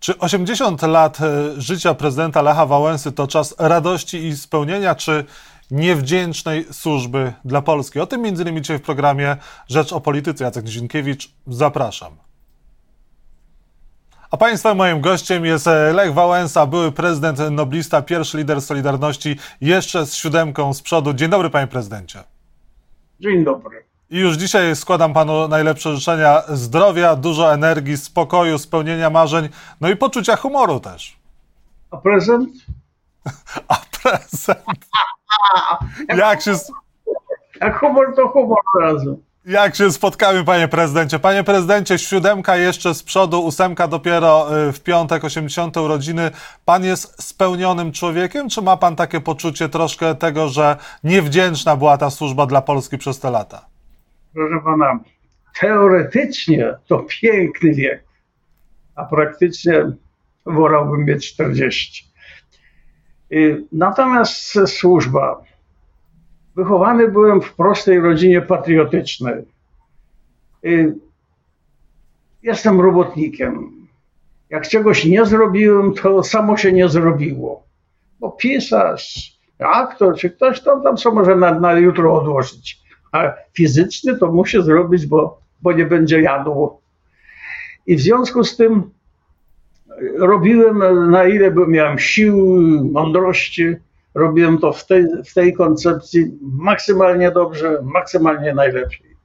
Czy 80 lat e, życia prezydenta Lecha Wałęsy to czas radości i spełnienia, czy niewdzięcznej służby dla Polski? O tym między innymi dzisiaj w programie Rzecz o Polityce. Jacek Nizinkiewicz, zapraszam. A Państwa moim gościem jest e, Lech Wałęsa, były prezydent noblista, pierwszy lider Solidarności, jeszcze z siódemką z przodu. Dzień dobry, panie prezydencie. Dzień dobry. I już dzisiaj składam panu najlepsze życzenia zdrowia, dużo energii, spokoju, spełnienia marzeń, no i poczucia humoru też. A prezent? A prezent? Jak się, Jak humor, to humor razem. jak się spotkamy, panie prezydencie? Panie prezydencie, siódemka jeszcze z przodu, ósemka dopiero y, w piątek, 80. urodziny. Pan jest spełnionym człowiekiem, czy ma pan takie poczucie troszkę tego, że niewdzięczna była ta służba dla Polski przez te lata? Proszę pana, teoretycznie to piękny wiek, a praktycznie wolałbym mieć 40. Y, Natomiast służba. Wychowany byłem w prostej rodzinie patriotycznej. Y, Jestem robotnikiem. Jak czegoś nie zrobiłem, to samo się nie zrobiło. Bo pisarz, aktor czy ktoś tam, tam co może na, na jutro odłożyć. A fizyczny to musi zrobić, bo, bo nie będzie jadł. I w związku z tym robiłem na ile miałem sił, mądrości, robiłem to w tej, w tej koncepcji maksymalnie dobrze, maksymalnie najlepiej.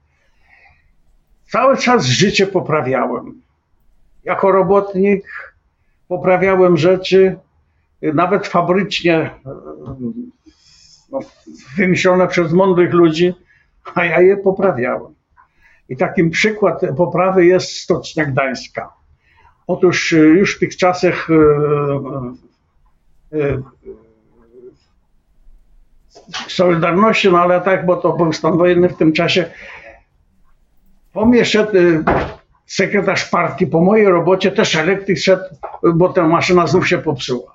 Cały czas życie poprawiałem. Jako robotnik poprawiałem rzeczy, nawet fabrycznie, no, wymyślone przez mądrych ludzi, a ja je poprawiałem. I takim przykład poprawy jest Stocznia Gdańska. Otóż y, już w tych czasach y, y, Solidarności, no ale tak, bo to był stan wojenny w tym czasie. Po mnie szedł sekretarz partii, po mojej robocie też elektryk szedł, bo ta maszyna znów się popsuła.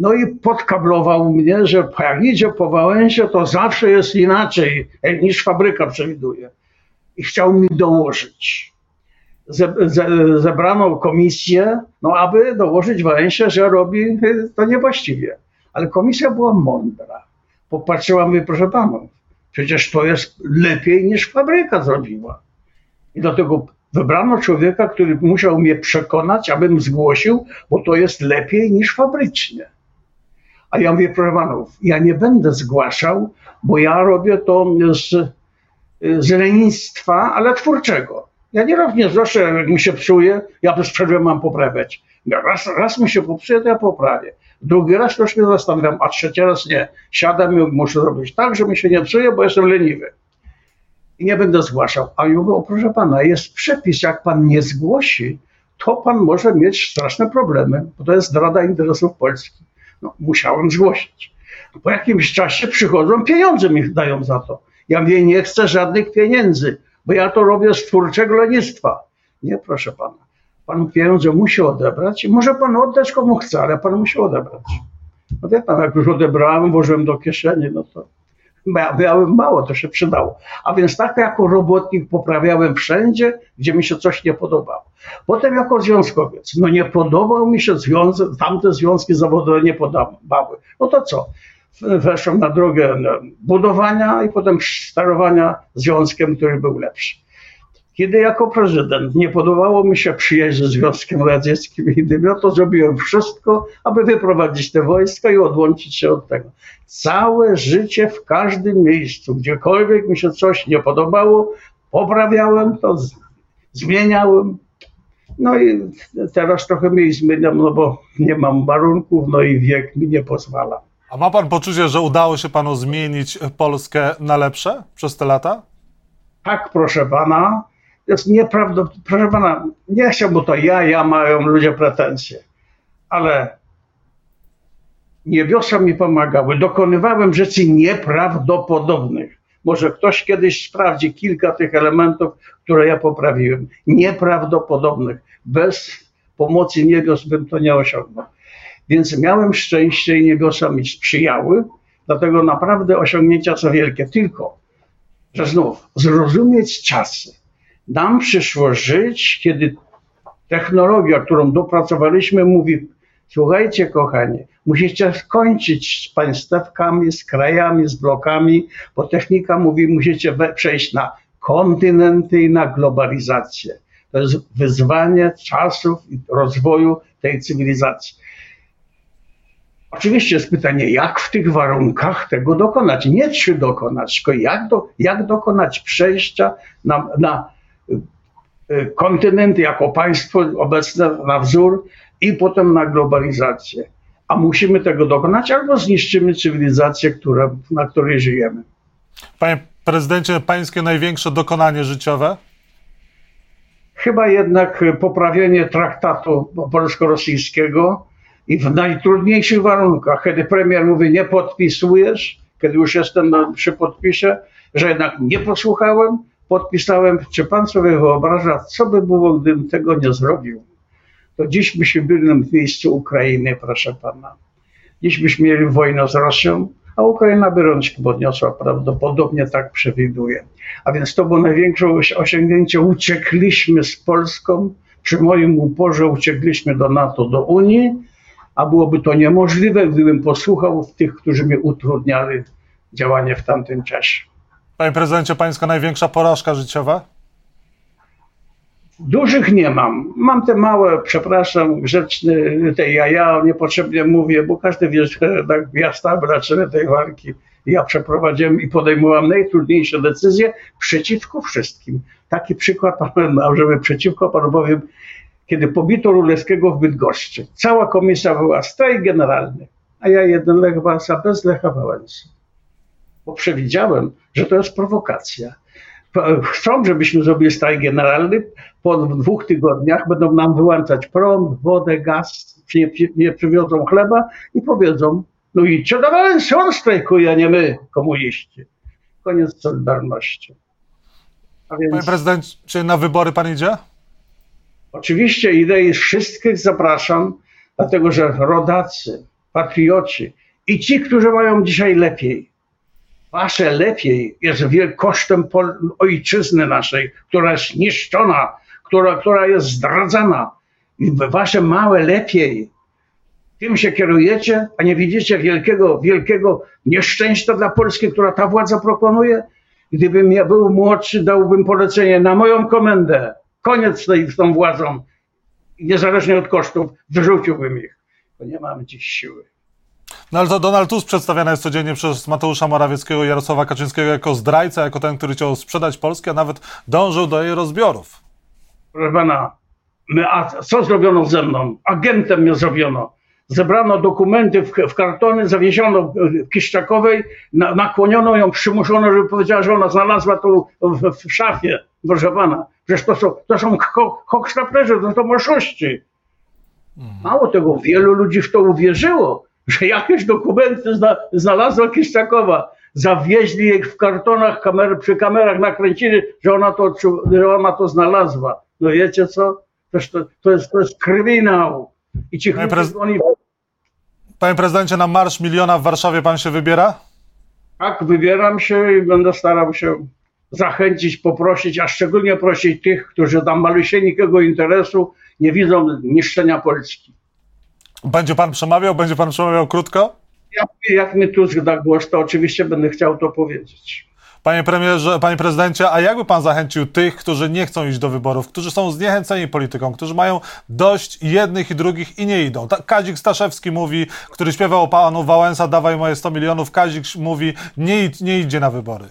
No i podkablował mnie, że jak idzie po Wałęsie, to zawsze jest inaczej e, niż fabryka przewiduje. I chciał mi dołożyć. Ze, ze, zebrano komisję, no aby dołożyć Wałęsie, że robi y, to niewłaściwie. Ale komisja była mądra. Popatrzyła mi, proszę panów, przecież to jest lepiej niż fabryka zrobiła. I dlatego wybrano człowieka, który musiał mnie przekonać, abym zgłosił, bo to jest lepiej niż fabrycznie. A ja mówię, proszę panów, ja nie będę zgłaszał, bo ja robię to z, z lenistwa, ale twórczego. Ja nie również zawsze, jak mi się psuje, ja bez przerwy mam poprawiać. Raz, raz mi się popsuje, to ja poprawię. Drugi raz też mnie zastanawiam, a trzeci raz nie. Siadam i muszę zrobić tak, że mi się nie psuje, bo jestem leniwy. I nie będę zgłaszał. A ja mówię, o proszę pana, jest przepis, jak pan nie zgłosi, to pan może mieć straszne problemy, bo to jest zdrada interesów Polski. No, musiałem zgłosić. Po jakimś czasie przychodzą, pieniądze mi dają za to. Ja mówię, nie chcę żadnych pieniędzy, bo ja to robię z twórczego lenistwa. Nie, proszę pana. Pan pieniądze musi odebrać może pan oddać komu chce, ale pan musi odebrać. No wie pan, jak już odebrałem, włożyłem do kieszeni, no to miałem mało, to się przydało. A więc tak jako robotnik poprawiałem wszędzie, gdzie mi się coś nie podobało. Potem jako związkowiec, no nie podobał mi się związek, tamte związki zawodowe nie podobały. No to co? Weszłem na drogę budowania i potem sterowania związkiem, który był lepszy. Kiedy jako prezydent nie podobało mi się przyjaźń ze Związkiem Radzieckim i innymi, no to zrobiłem wszystko, aby wyprowadzić te wojska i odłączyć się od tego. Całe życie w każdym miejscu, gdziekolwiek mi się coś nie podobało, poprawiałem to, zmieniałem. No i teraz trochę mniej zmieniam, no bo nie mam warunków, no i wiek mi nie pozwala. A ma pan poczucie, że udało się panu zmienić Polskę na lepsze przez te lata? Tak, proszę pana, jest nieprawdopodobne. Proszę pana, nie chciałbym to ja, ja mają ludzie pretensje, ale niebiosa mi pomagały. Dokonywałem rzeczy nieprawdopodobnych. Może ktoś kiedyś sprawdzi kilka tych elementów, które ja poprawiłem. Nieprawdopodobnych. Bez pomocy niebios bym to nie osiągnął. Więc miałem szczęście i niebiosa mi sprzyjały, dlatego naprawdę osiągnięcia są wielkie. Tylko, że znów zrozumieć czasy. Nam przyszło żyć, kiedy Technologia, którą dopracowaliśmy, mówi: Słuchajcie, kochani, musicie skończyć z państewkami, z krajami, z blokami, bo technika mówi, musicie przejść na kontynenty i na globalizację. To jest wyzwanie czasów i rozwoju tej cywilizacji. Oczywiście jest pytanie, jak w tych warunkach tego dokonać. Nie czy dokonać, tylko jak, do, jak dokonać przejścia na, na kontynent jako państwo obecne na wzór i potem na globalizację. A musimy tego dokonać, albo zniszczymy cywilizację, która, na której żyjemy. Panie prezydencie, pańskie największe dokonanie życiowe? Chyba jednak y, poprawienie traktatu polsko-rosyjskiego i w najtrudniejszych warunkach, kiedy premier mówi nie podpisujesz, kiedy już jestem na, przy podpisie, że jednak nie posłuchałem, podpisałem. Czy pan sobie wyobraża, co by było, gdybym tego nie zrobił? To dziś byśmy byli w miejscu Ukrainy, proszę pana. Dziś byśmy mieli wojnę z Rosją, a Ukraina by rączki podniosła, prawdopodobnie tak przewiduję. A więc to było największe osi- osiągnięcie. Uciekliśmy z Polską, przy moim uporze uciekliśmy do NATO, do Unii, a byłoby to niemożliwe, gdybym posłuchał tych, którzy mi utrudniali działanie w tamtym czasie. Panie prezydencie, pańska największa porażka życiowa? Dużych nie mam. Mam te małe, przepraszam, grzeczne, te jaja, niepotrzebnie mówię, bo każdy wie, że tak ja stałem na czele tej walki. Ja przeprowadziłem i podejmowałem najtrudniejsze decyzje przeciwko wszystkim. Taki przykład panu, żeby przeciwko panu powiem, kiedy pobito Rulewskiego w Bydgoszczy. Cała komisja była strajk generalny, a ja jeden Lech Wałęsa bez Lecha Wałęsy. Bo przewidziałem, że to jest prowokacja. Chcą, żebyśmy zrobili strajk generalny. Po dwóch tygodniach będą nam wyłączać prąd, wodę, gaz, nie, nie przywiozą chleba i powiedzą, no i co do Wałęsy, on strajkuje, a nie my, komuniści. Koniec Solidarności. A więc... Panie prezydencie, na wybory pan idzie? Oczywiście idę i wszystkich zapraszam, dlatego że rodacy, patrioci i ci, którzy mają dzisiaj lepiej. Wasze lepiej jest kosztem ojczyzny naszej, która jest niszczona, która, która jest zdradzana. I wasze małe lepiej. Tym się kierujecie, a nie widzicie wielkiego, wielkiego nieszczęścia dla Polski, która ta władza proponuje? Gdybym ja był młodszy, dałbym polecenie na moją komendę. Koniec tej, z tą władzą. Niezależnie od kosztów, wyrzuciłbym ich. Bo nie mamy dziś siły. No ale to Donald Tusk przedstawiany jest codziennie przez Mateusza Morawieckiego i Jarosława Kaczyńskiego jako zdrajca, jako ten, który chciał sprzedać Polskę, a nawet dążył do jej rozbiorów. Proszę pana, my, a co zrobiono ze mną? Agentem mnie zrobiono. Zebrano dokumenty w, w kartony, zawieziono w Kiszczakowej, na, nakłoniono ją, przymuszono, żeby powiedziała, że ona znalazła to w, w szafie. Proszę pana, przecież to są, to są ho- hochsztaplerzy, to są oszuści. Mało tego, wielu ludzi w to uwierzyło, że jakieś dokumenty zna, znalazła Kiszczakowa. Zawieźli je w kartonach, kamer, przy kamerach nakręcili, że ona, to, że ona to znalazła. No wiecie co? To, to, jest, to jest kryminał. I ci Panie ludzie, prez- oni Panie prezydencie, na Marsz Miliona w Warszawie pan się wybiera? tak wybieram się i będę starał się zachęcić, poprosić, a szczególnie prosić tych, którzy tam malusieńkiego interesu nie widzą niszczenia Polski. Będzie pan przemawiał? Będzie pan przemawiał krótko? Jak, jak mi Tusk da głos, to oczywiście będę chciał to powiedzieć. Panie premierze, panie prezydencie, a jakby pan zachęcił tych, którzy nie chcą iść do wyborów, którzy są zniechęceni polityką, którzy mają dość jednych i drugich i nie idą? Ta- Kazik Staszewski mówi, który śpiewał o panu Wałęsa, dawaj moje 100 milionów. Kazik mówi, nie, nie idzie na wybory.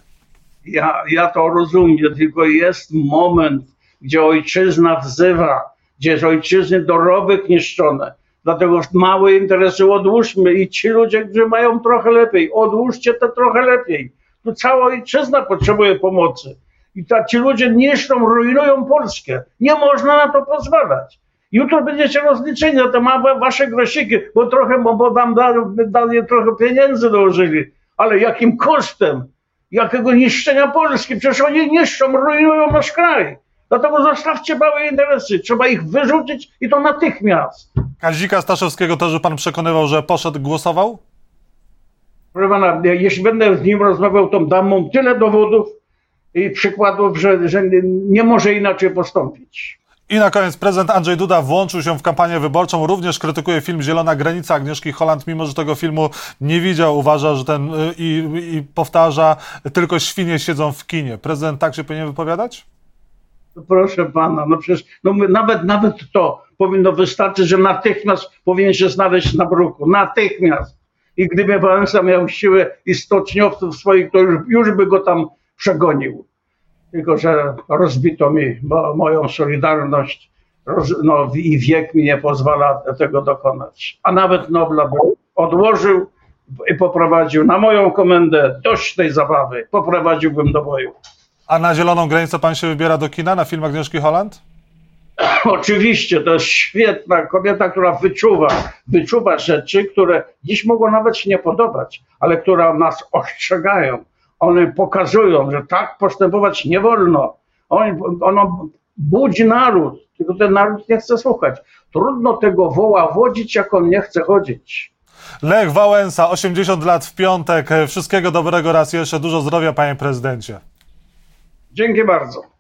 Ja, ja to rozumiem, tylko jest moment, gdzie ojczyzna wzywa, gdzie jest ojczyzny dorobek niszczone. Dlatego małe interesy odłóżmy i ci ludzie, którzy mają trochę lepiej, odłóżcie to trochę lepiej. Tu cała ojczyzna potrzebuje pomocy. I ta, ci ludzie niszczą, rujnują Polskę. Nie można na to pozwalać. Jutro będziecie rozliczeni za te wasze grosiki, bo trochę, bo, bo wam dali, dali trochę pieniędzy dołożyli. Ale jakim kosztem? jakiego niszczenia Polski. Przecież oni niszczą, rujnują nasz kraj. Dlatego zostawcie małe interesy. Trzeba ich wyrzucić i to natychmiast. Kazika Staszewskiego też, że pan przekonywał, że poszedł, głosował? Proszę pana, jeśli będę z nim rozmawiał, to dam mu tyle dowodów i przykładów, że, że nie może inaczej postąpić. I na koniec prezydent Andrzej Duda włączył się w kampanię wyborczą. Również krytykuje film Zielona Granica Agnieszki Holland, mimo że tego filmu nie widział. Uważa, że ten y, i, i powtarza, tylko świnie siedzą w kinie. Prezydent tak się powinien wypowiadać? Proszę pana, no przecież no nawet, nawet to powinno wystarczyć, że natychmiast powinien się znaleźć na bruku. Natychmiast. I gdyby Wałęsa miał siłę i stoczniowców swoich, to już, już by go tam przegonił. Tylko, że rozbito mi mo, moją solidarność roz, no, i wiek mi nie pozwala tego dokonać. A nawet Nobla by odłożył i poprowadził na moją komendę dość tej zabawy. Poprowadziłbym do boju. A na Zieloną Granicę pan się wybiera do kina na film Agnieszki Holland? Oczywiście, to jest świetna kobieta, która wyczuwa, wyczuwa rzeczy, które dziś mogą nawet się nie podobać, ale które nas ostrzegają. One pokazują, że tak postępować nie wolno. On, ono budzi naród, tylko ten naród nie chce słuchać. Trudno tego woła wodzić, jak on nie chce chodzić. Lech Wałęsa, 80 lat w piątek. Wszystkiego dobrego raz jeszcze. Dużo zdrowia, panie prezydencie. Dzięki bardzo.